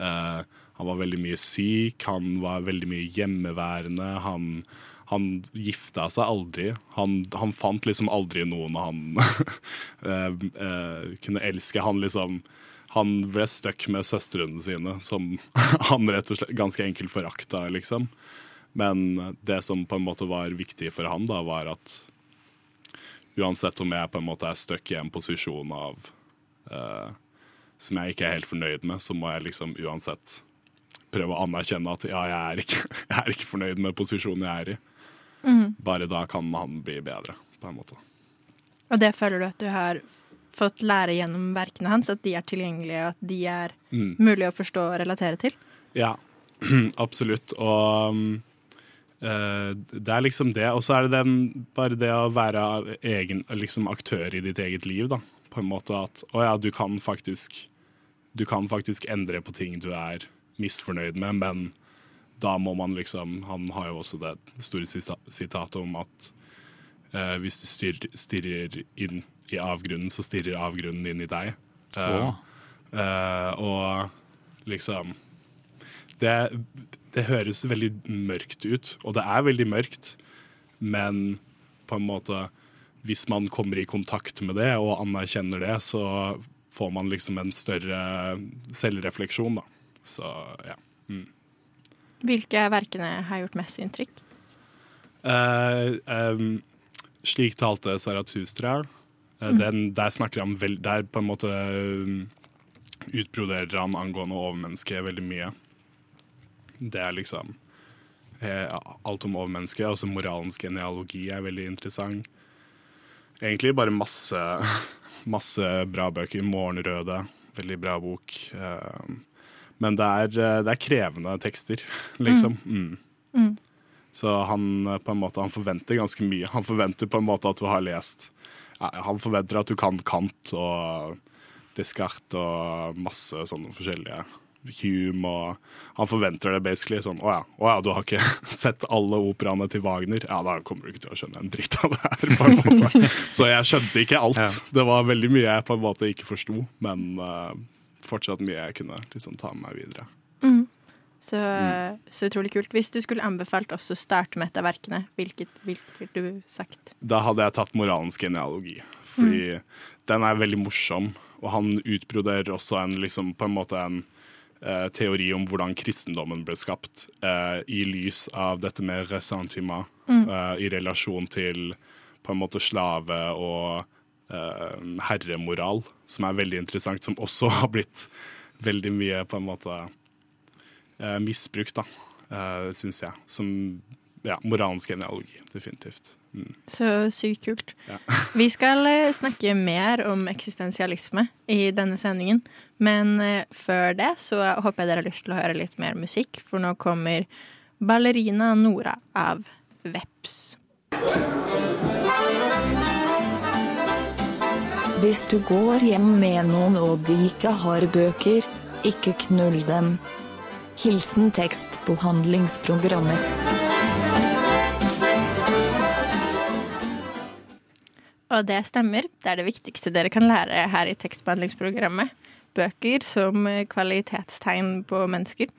Uh, han var veldig mye syk, han var veldig mye hjemmeværende. Han, han gifta seg aldri. Han, han fant liksom aldri noen han uh, [LAUGHS] uh, kunne elske. Han liksom han ble stuck med søstrene sine, som [LAUGHS] han rett og slett ganske enkelt forakta, liksom. Men det som på en måte var viktig for han, da, var at uansett om jeg på en måte er stuck i en posisjon av uh, som jeg ikke er helt fornøyd med, så må jeg liksom uansett prøve å anerkjenne at ja, jeg er ikke, [LAUGHS] jeg er ikke fornøyd med posisjonen jeg er i. Bare da kan han bli bedre, på en måte. og det føler du at du har fått lære gjennom verkene hans, at de er tilgjengelige, at de er Mm. mulig å forstå og relatere til? Ja, [CLEARS THROAT] absolutt. Og um, det er liksom det. Og så er det den, bare det å være egen, liksom aktør i ditt eget liv, da. På en måte at å ja, du kan faktisk Du kan faktisk endre på ting du er misfornøyd med, men da må man liksom Han har jo også det store sitatet om at eh, hvis du styr, stirrer inn i avgrunnen, så stirrer avgrunnen inn i deg. Eh, Å. Eh, og liksom det, det høres veldig mørkt ut, og det er veldig mørkt, men på en måte Hvis man kommer i kontakt med det og anerkjenner det, så får man liksom en større selvrefleksjon, da. Så ja. Hvilke verkene har gjort mest inntrykk? Uh, um, slik talte Zarathustra. Eh, den, der snakker han vel, Der på en måte um, utbroderer han angående overmennesket veldig mye. Det er liksom eh, alt om overmennesket. Også moralens genealogi er veldig interessant. Egentlig bare masse, [LAUGHS] masse bra bøker. 'Morgenrøde', veldig bra bok. Eh, men det er, eh, det er krevende tekster, [LAUGHS] liksom. Mm. Så han eh, på en måte Han forventer ganske mye. Han forventer på en måte at du har lest Han forventer at du kan Kant og Descartes og masse sånne forskjellige Hume og Han forventer det basically sånn Å ja, å ja du har ikke [LAUGHS] sett alle operaene til Wagner? Ja, da kommer du ikke til å skjønne en dritt av det her. på en måte. [LAUGHS] Så jeg skjønte ikke alt. Ja. Det var veldig mye jeg på en måte ikke forsto, men uh, fortsatt mye jeg kunne liksom ta med meg videre. Så, så utrolig kult. Hvis du skulle anbefalt oss å starte med et av verkene, hvilket ville du sagt? da hadde jeg tatt moralens genealogi. Fordi den er veldig morsom, og han utbroderer også en, liksom, på en måte en eh, teori om hvordan kristendommen ble skapt, eh, i lys av dette med ressentiment, eh, i relasjon til på en måte slave og eh, herremoral, som er veldig interessant, som også [LAUGHS] har blitt veldig mye på en måte eh, misbruk, da, eh, syns jeg. Som ja, moralsk genealogi, definitivt. Mm. Så sykt kult. Ja. Vi skal snakke mer om eksistensialisme i denne sendingen. Men eh, før det så håper jeg dere har lyst til å høre litt mer musikk, for nå kommer Ballerina Nora av Veps. Hvis du går hjem med noen og de ikke har bøker, ikke knull dem. Hilsen tekstbehandlingsprogrammer. Og det stemmer. Det er det viktigste dere kan lære her i tekstbehandlingsprogrammet. Bøker som kvalitetstegn på mennesker.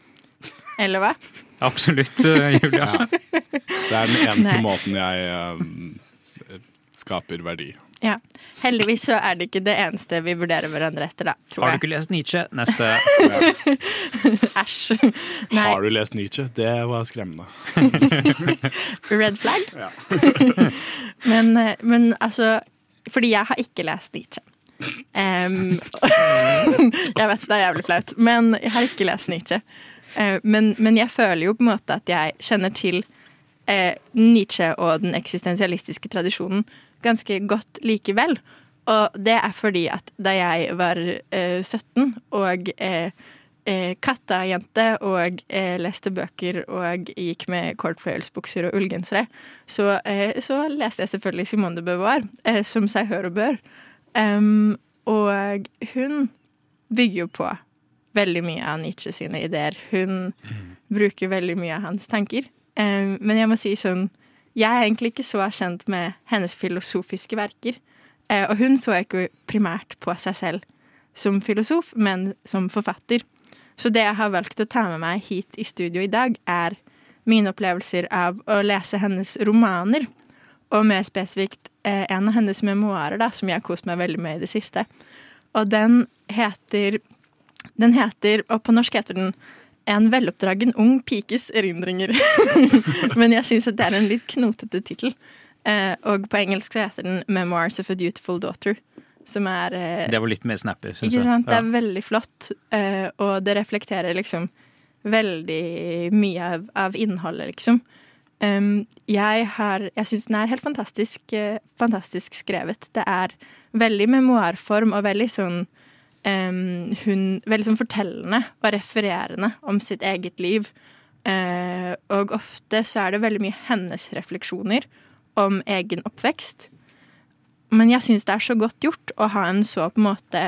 Eller hva? [LAUGHS] Absolutt, eh, Julia. Ja. Det er den eneste Nei. måten jeg uh, skaper verdi. Ja. Heldigvis så er det ikke det eneste vi vurderer hverandre etter, da. Tror Har du jeg. ikke lest Nietzsche? Neste. [LAUGHS] Æsj. Nei, Har du lest Nietzsche? Det var skremmende. [LAUGHS] red flag. Ja. Men, eh, men altså Fordi jeg har ikke lest Nietzsche. Em, [LAUGHS] jeg vet det er jævlig flaut, men jeg har ikke lest Nietzsche. Uh, men, men jeg føler jo på en måte at jeg kjenner til uh, Nietzsche og den eksistensialistiske tradisjonen ganske godt likevel. Og det er fordi at da jeg var uh, 17 og eh, eh, kattejente og eh, leste bøker og gikk med kortfløyelsbukser og ullgensere, så, eh, så leste jeg selvfølgelig Simone de Beauvoir, eh, som seg hør og bør. Em, og hun bygger jo på veldig mye av Nietzsche sine ideer. Hun bruker veldig mye av hans tanker. Um, men jeg må si sånn Jeg er egentlig ikke så kjent med hennes filosofiske verker. Uh, og hun så ikke primært på seg selv som filosof, men som forfatter. Så det jeg har valgt å ta med meg hit i studio i dag, er mine opplevelser av å lese hennes romaner. Og mer spesifikt en av hennes memoarer, da, som jeg har kost meg veldig med i det siste. Og den heter Den heter, og på norsk heter den En veloppdragen ung pikes erindringer. [LAUGHS] Men jeg syns det er en litt knotete tittel. Eh, og på engelsk så heter den 'Memoirs of a Dutiful Daughter'. Som er eh, Det var litt mer snappy, syns jeg. sant? Det er veldig flott, eh, og det reflekterer liksom veldig mye av, av innholdet, liksom. Jeg har Jeg syns den er helt fantastisk, eh, fantastisk skrevet. Det er veldig memoarform og veldig sånn hun, Veldig sånn fortellende og refererende om sitt eget liv. Eh, og ofte så er det veldig mye hennes refleksjoner om egen oppvekst. Men jeg syns det er så godt gjort å ha en så på en måte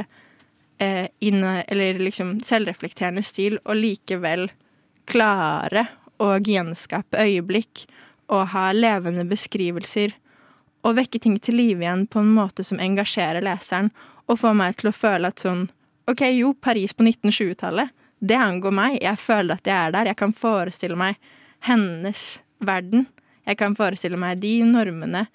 eh, inne, eller liksom selvreflekterende stil, og likevel klare å gjenskape øyeblikk og ha levende beskrivelser og vekke ting til live igjen på en måte som engasjerer leseren, og får meg til å føle at sånn OK, jo, Paris på 1920-tallet, det angår meg. Jeg føler at jeg er der. Jeg kan forestille meg hennes verden. Jeg kan forestille meg de normene,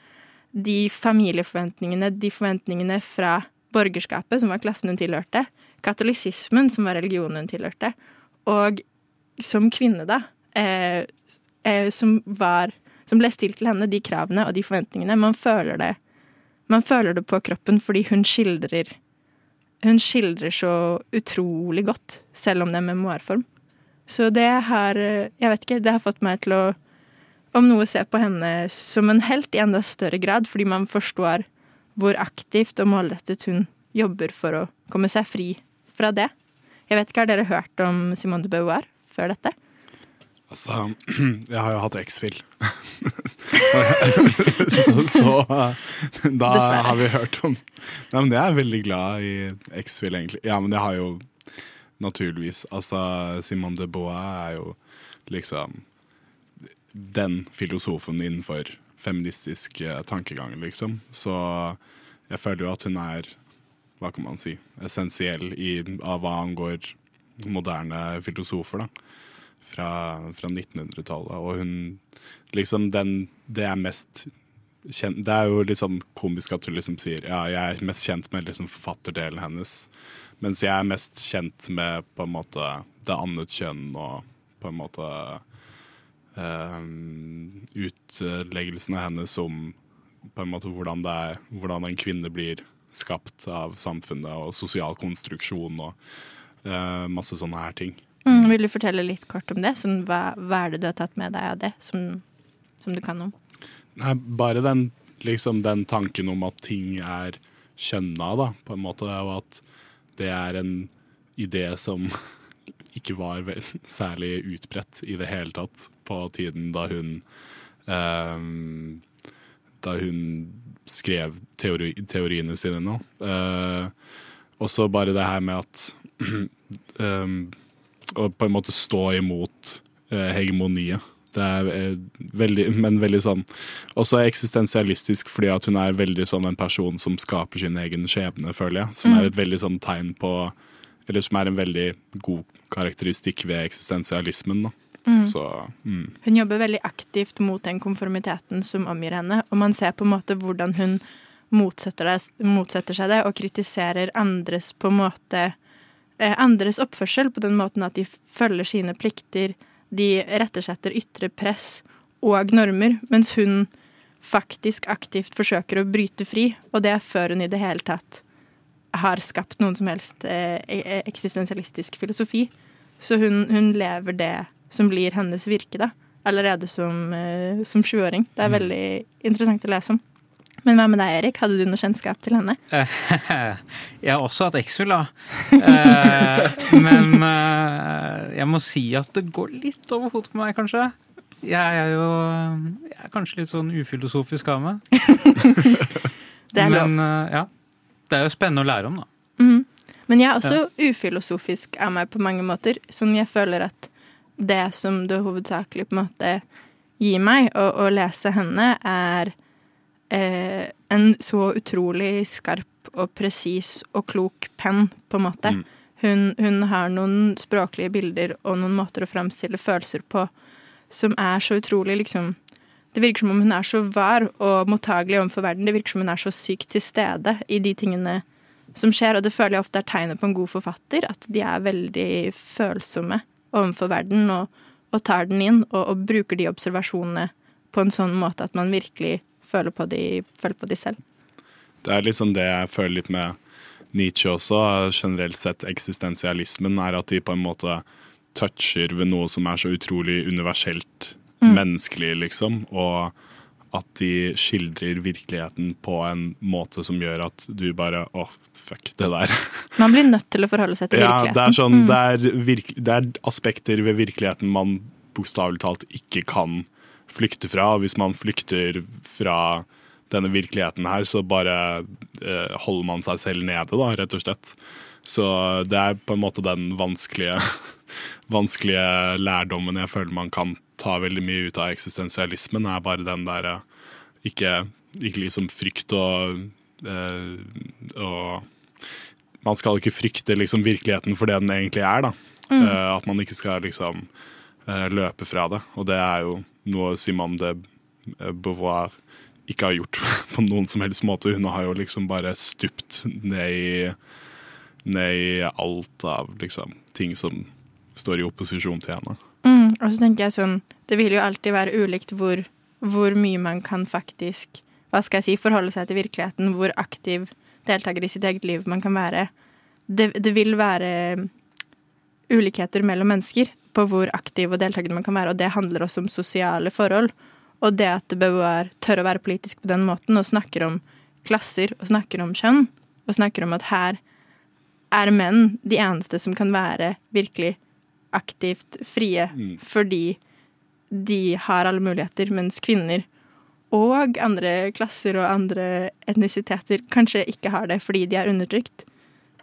de familieforventningene, de forventningene fra borgerskapet, som var klassen hun tilhørte, katolisismen, som var religionen hun tilhørte, og som kvinne, da, eh, eh, som var Som ble stilt til henne, de kravene og de forventningene. Man føler det Man føler det på kroppen fordi hun skildrer Hun skildrer så utrolig godt, selv om det er memoarform. Så det har Jeg vet ikke, det har fått meg til å om noe se på henne som en helt i enda større grad, fordi man forstår hvor aktivt og målrettet hun jobber for å komme seg fri fra det. Jeg vet ikke, Har dere hørt om Simone de Beauvoir før dette? Altså, [CLEARS THROAT] jeg har jo hatt X-Fill. [LAUGHS] så, så da Dessverre. har vi hørt om Nei, men Jeg er veldig glad i X-Fill, egentlig. Ja, men jeg har jo naturligvis Altså, Simone de Bois er jo liksom den filosofen innenfor feministisk tankegang, liksom. Så jeg føler jo at hun er, hva kan man si, essensiell i, av hva angår moderne filosofer, da fra, fra 1900-tallet. Og hun liksom den Det er mest kjent Det er jo litt sånn komisk at hun liksom sier ja, jeg er mest kjent med liksom forfatterdelen hennes. Mens jeg er mest kjent med på en måte det annet kjønn og på en måte eh, utleggelsen av hennes om på en måte hvordan, det er, hvordan en kvinne blir skapt av samfunnet og sosial konstruksjon og Eh, masse sånne her ting. Mm, vil du fortelle litt kort om det? Sånn, hva, hva er det du har tatt med deg av det, som, som du kan om? Nei, bare den, liksom, den tanken om at ting er kjønna, da, på en måte, og at det er en idé som [LAUGHS] ikke var vel, særlig utbredt i det hele tatt på tiden da hun um, Da hun skrev teori, teoriene sine nå. Uh, og så bare det her med at [CLEARS THROAT] ehm, Å på en måte stå imot eh, hegemoniet. Det er eh, veldig, men veldig sånn Også eksistensialistisk, fordi at hun er veldig sånn en person som skaper sin egen skjebne, føler jeg. Som er et veldig sånn tegn på Eller som er en veldig god karakteristikk ved eksistensialismen. da. Så mm. Hun jobber veldig aktivt mot den konformiteten som omgir henne, og man ser på en måte hvordan hun motsetter, det, motsetter seg det og kritiserer andres på en måte andres oppførsel på den måten at de følger sine plikter, de rettesetter ytre press og normer, mens hun faktisk aktivt forsøker å bryte fri, og det er før hun i det hele tatt har skapt noen som helst eh, e- eksistensialistisk filosofi. Så hun, hun lever det som blir hennes virke, da. Allerede som, eh, som 20-åring. Det er veldig interessant å lese om. Men hva med deg, Erik? Hadde du noe kjennskap til henne? [LAUGHS] Jeg har også hatt X-Fill, da. Eh, men eh, jeg må si at det går litt over hodet på meg, kanskje. Jeg er jo jeg er kanskje litt sånn ufilosofisk av meg. [LAUGHS] Det er lov. Men eh, ja. Det er jo spennende å lære om, da. Men jeg er også ufilosofisk av meg på mange måter. Sånn jeg føler at det som det hovedsakelig på en måte gir meg å, å lese henne, er eh, en så utrolig skarp og presis og klok penn, på en måte. Hun, hun har noen språklige bilder og noen måter å framstille følelser på som er så utrolig liksom Det virker som om hun er så var og mottagelig overfor verden. Det virker som om hun er så sykt til stede i de tingene som skjer, og det føler jeg ofte er tegnet på en god forfatter. At de er veldig følsomme overfor verden og, og tar den inn og, og bruker de observasjonene på en sånn måte at man virkelig føler på de, føler på de selv. Det er liksom det jeg føler litt med Nietzsche også, generelt sett eksistensialismen, er at de på en måte toucher ved noe som er så utrolig universelt menneskelig, liksom. Og at de skildrer virkeligheten på en måte som gjør at du bare Å, fuck, det der. [LAUGHS] Man blir nødt til å forholde seg til Ja, virkeligheten. det er sånn, det er, det er aspekter ved virkeligheten man bokstavelig talt ikke kan flykte fra. Og hvis man flykter fra denne virkeligheten her, så bare eh, holder man seg selv nede, da, rett og slett. Så det er på en måte den vanskelige, [LAUGHS] vanskelige lærdommen jeg føler man kan ta veldig mye ut av eksistensialismen, er bare den derre ikke, ikke liksom frykt og, eh, og man skal ikke frykte liksom virkeligheten for det den egentlig er. da. Eh, at man ikke skal liksom eh, løpe fra det. Og det er jo noe Simone de Beauvoir ikke har gjort [LAUGHS] på noen som helst måte. Hun har jo liksom bare stupt ned i, ned i alt av liksom ting som står i opposisjon til henne. Mm, og så tenker jeg sånn Det vil jo alltid være ulikt hvor, hvor mye man kan faktisk Hva skal jeg si forholde seg til virkeligheten, hvor aktiv deltaker i sitt eget liv man kan være. Det, det vil være ulikheter mellom mennesker på hvor aktiv og deltakende man kan være, og det handler også om sosiale forhold. Og det at Beauvoir tør å være politisk på den måten, og snakker om klasser, og snakker om kjønn, og snakker om at her er menn de eneste som kan være virkelig aktivt frie fordi de har alle muligheter, mens kvinner og andre klasser og andre etnisiteter kanskje ikke har det fordi de er undertrykt.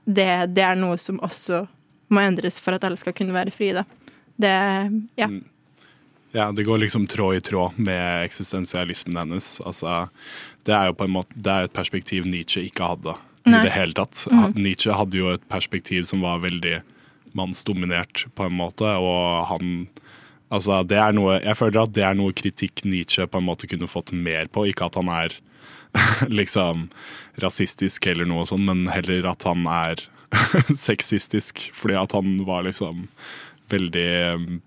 Det, det er noe som også må endres for at alle skal kunne være frie, da. Det Ja. Ja, det går liksom tråd i tråd med eksistensialismen hennes. Altså, det er jo på en måte Det er et perspektiv Nietzsche ikke hadde i det hele tatt. Ha- Nietzsche hadde jo et perspektiv som var veldig mannsdominert, på en måte, og han Altså, det er noe Jeg føler at det er noe kritikk Nietzsche på en måte kunne fått mer på. Ikke at han er [LAUGHS] liksom rasistisk eller noe sånt, men heller at han er [LAUGHS] sexistisk, fordi at han var liksom veldig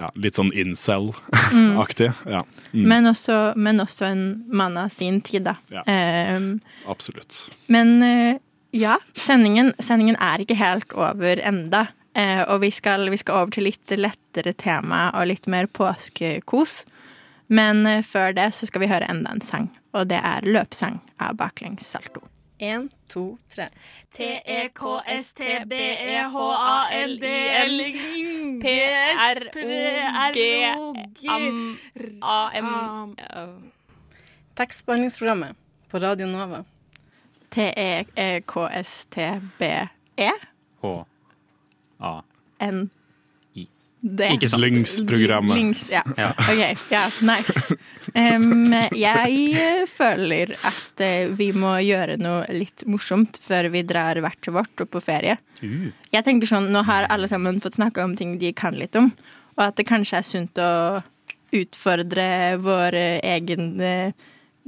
ja, litt sånn incel-aktig. Ja, mm, Men, også, men også en mann av sin tid, da. Ja. Um, absolutt. Men uh, Ja, sendingen, sendingen er ikke helt over enda. Uh, og vi skal, vi skal over til litt lettere tema og litt mer påskekos. Men uh, før det så skal vi høre enda en sang, og det er løpsang av Baklengs salto. En, to, tre. T-E-K-S-T-B-E-H-A-L-D-L-G-A-M Tekstbehandlingsprogrammet på Radio Nova. E T-E-K-S-T-B-E-N H-A. Ikke sant. Links-programmet. Links, ja. Ja. OK. Ja, nice. Um, jeg føler at eh, vi må gjøre noe litt morsomt før vi drar hvert til vårt og på ferie. Uh. Jeg tenker sånn, Nå har alle sammen fått snakke om ting de kan litt om, og at det kanskje er sunt å utfordre vår egen eh,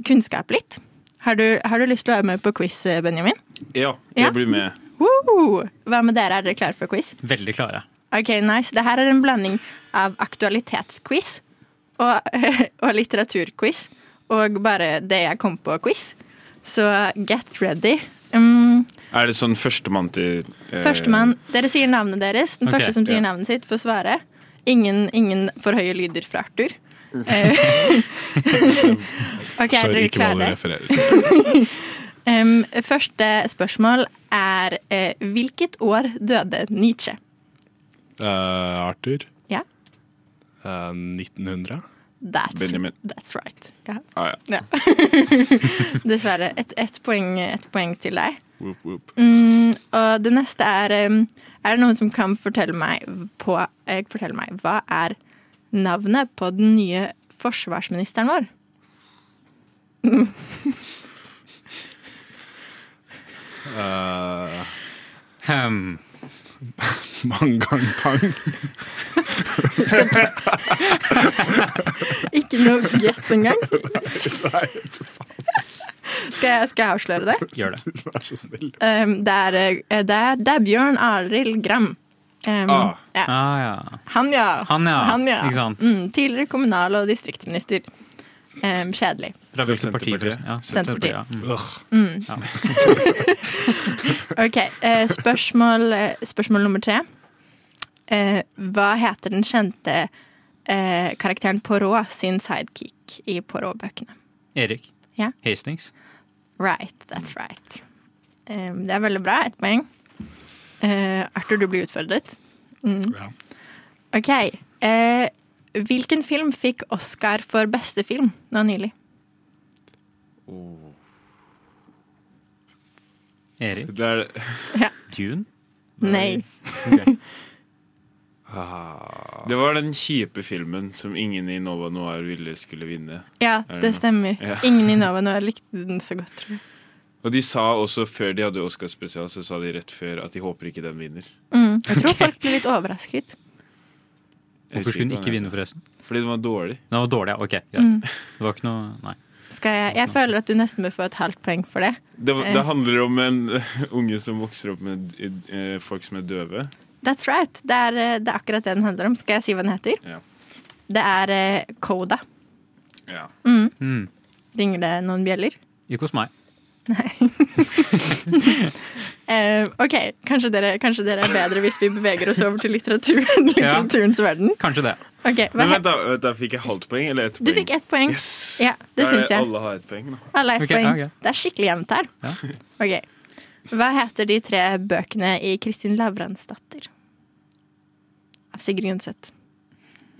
kunnskap litt. Har du, har du lyst til å være med på quiz, eh, Benjamin? Ja, Ja. jeg blir med. Woo! Hva med dere? Er dere klare for quiz? Veldig klare. Ok, nice. Det her er en blanding av aktualitetsquiz og, [LAUGHS] og litteraturquiz. Og bare det jeg kom på quiz. Så get ready. Um, Er det sånn førstemann til uh, Førstemann, dere sier navnet deres. Den okay, første som sier ja. navnet sitt, får svare. Ingen, ingen for høye lyder fra Arthur. Eh, [LAUGHS] [LAUGHS] ok, er dere klare? Um, første spørsmål er uh, hvilket år døde Nietzsche? Eh, Arthur. Ja. Uh, 1900. That's, that's right. Ja. Ah, ja. [LAUGHS] Dessverre. Et, poeng, et poeng til deg. Whoop, whoop. Mm, og det neste er um, Er det noen som kan fortelle meg på eh, Fortelle meg hva er navnet på den nye forsvarsministeren vår? [LAUGHS] Eh, Hmm. Mang [LAUGHS] gang pang. Ikke noe gjett engang. Skal jeg, skal jeg avsløre det? Gjør det. Vær så snill. Um, det, er, eh, det, er, det er Bjørn Arild Gram. Um, Ah. ja. Ah, ja. Han, ja. Han, ja. Han, ja. Ikke sant? Mm, tidligere kommunal- og distriktsminister. Um, kjedelig. Fra hvilket parti? Ja, Senterpartiet. Mm. Ja. [LAUGHS] Ok, eh, spørsmål, eh, spørsmål nummer tre. Eh, hva heter den kjente eh, karakteren Poirot sin sidekick i Poirot-bøkene? Erik. Ja. Hastings. Right, that's right. Det er veldig bra. Ett poeng. Eh, Arthur, du blir utfordret. Mm. Ja. OK. Hvilken film fikk Oscar for beste film nå nylig? Erik. Det er Dune. Nei. [LAUGHS] Det var den kjipe filmen som ingen i Nova Noir ville skulle vinne. Ja, det det stemmer. Ja. Ingen i [LAUGHS] Nova Noir likte den så godt, tror jeg. Og de sa også før de hadde Oscar spesial, så sa de rett før at de håper ikke den vinner. Mm. Jeg tror folk ble litt overrasket. Hvorfor skulle den ikke vinne, forresten? Fordi den var dårlig. Den var dårlig, ja. Ok, greit. Mm. Det var ikke noe Nei. Skal jeg, jeg føler at du nesten bør få et halvt poeng for det. Det, Eh. det handler om en [LAUGHS] unge som vokser opp med eh, folk som er døve. That's right. Det er, eh, det er akkurat det den handler om. Skal jeg si hva den heter? Ja. Det er Koda Coda. Ja. Mm. Ringer det noen bjeller? Ikke hos meg. [LAUGHS] Eh, OK, kanskje dere, kanskje dere er bedre hvis vi beveger oss over til litteraturen, litteraturens verden. Kanskje det. Okay, hva Men vent, da, vent da. Fikk jeg halvt poeng eller ett Du fikk ett poeng. Yes! Ja, det syns jeg. Alle har ett poeng, Nå. Alle har ett okay, poeng. Okay. Det er skikkelig jevnt her. Ja. Ok. Hva heter de tre bøkene i Kristin Lavransdatter? Av Sigrid Undset.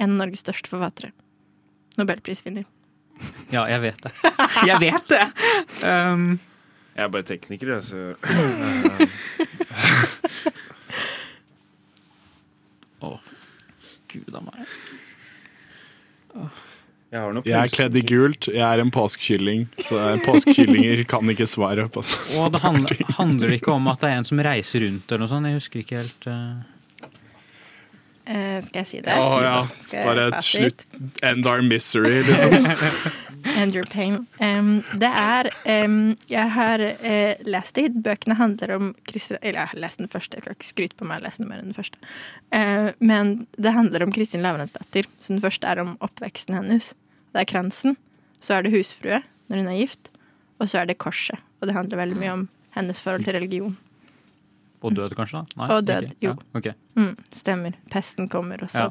En av Norges største forfattere. Nobelprisvinner. Ja, jeg vet det. Jeg vet det! [LAUGHS] Um, Jeg er bare tekniker, jeg, så [LAUGHS] Å, gud a meg. jeg har noe Jeg er kledd i gult. Jeg er en påskekylling, så påskekyllinger kan ikke svare. på Og det [LAUGHS] handler, handler det ikke om at det er en som reiser rundt eller noe sånt? Jeg husker ikke helt uh... Eh, skal jeg si det? Oh, ja. Bare et slutt. End our misery, liksom. [LAUGHS] Andrew Payne. Um, det er um, Jeg har uh, lest det. Bøkene handler om Kristin Eller jeg har lest den første, jeg skal ikke skryte på meg, lest noe mer enn den første. Uh, men det handler om Kristin Lavransdatter. Så den første er om oppveksten hennes. Det er kransen. Så er det husfrue når hun er gift. Og så er det korset. Og det handler veldig mye om hennes forhold til religion. Og død, kanskje? da? Nei, Og død, okay. jo. Ja, okay. Mm, stemmer. Pesten kommer, og Ja.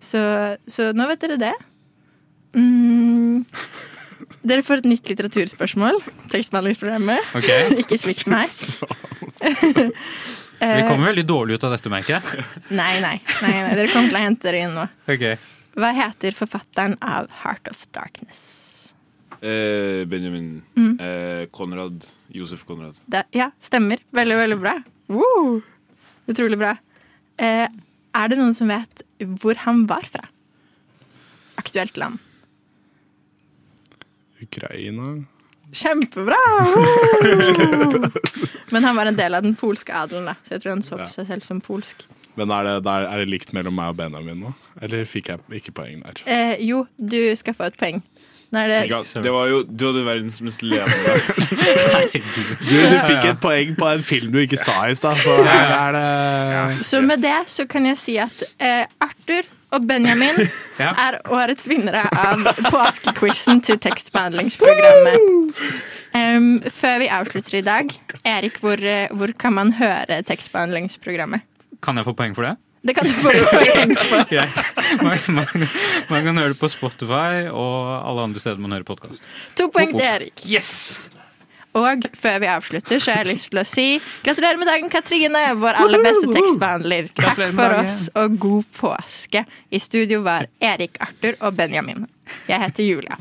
Så, så nå vet dere det. Mm, dere får et nytt litteraturspørsmål. Tekstbehandlingsprogrammet. Okay. [LAUGHS] Ikke switch meg. [LAUGHS] Vi kommer veldig dårlig ut av dette, merker jeg. [LAUGHS] nei, nei, nei, nei. Dere kommer til å hente dere inn nå. Okay. Hva heter forfatteren av Heart of Darkness? Eh, Benjamin. Mm. Eh, Konrad. Josef Konrad. Det, ja, stemmer. Veldig, veldig bra. Woo! Utrolig bra. Eh, er det noen som vet hvor han var fra? Aktuelt land. Ukraina Kjempebra! Men han var en del av den polske adelen, da, så jeg tror han så på Ja. seg selv som polsk. Men er det, der, er det likt mellom meg og Benjamin nå? Eller fikk jeg ikke poeng der? Eh, jo, du skal få et poeng. Nå er det det var jo, du hadde verdens mest levende [LAUGHS] Du, du fikk et poeng på en film du ikke sa i stad, så her er det Så med det så kan jeg si at eh, Arthur og Benjamin Ja. er årets vinnere av påskequizen til tekstbehandlingsprogrammet. Um, før vi avslutter i dag, Erik, hvor, eh, hvor kan man høre tekstbehandlingsprogrammet? Kan jeg få poeng for det? Det kan du få poeng for. [LAUGHS] Greit. Man, man, man kan høre det på Spotify og alle andre steder man hører podkast. To poeng til Erik. Yes! Og før vi avslutter, så har jeg lyst til å si gratulerer med dagen, Katrine, vår aller beste tekstbehandler. Takk for oss, og god påske. I studio var Erik, Arthur og Benjamin. Jeg heter Julia.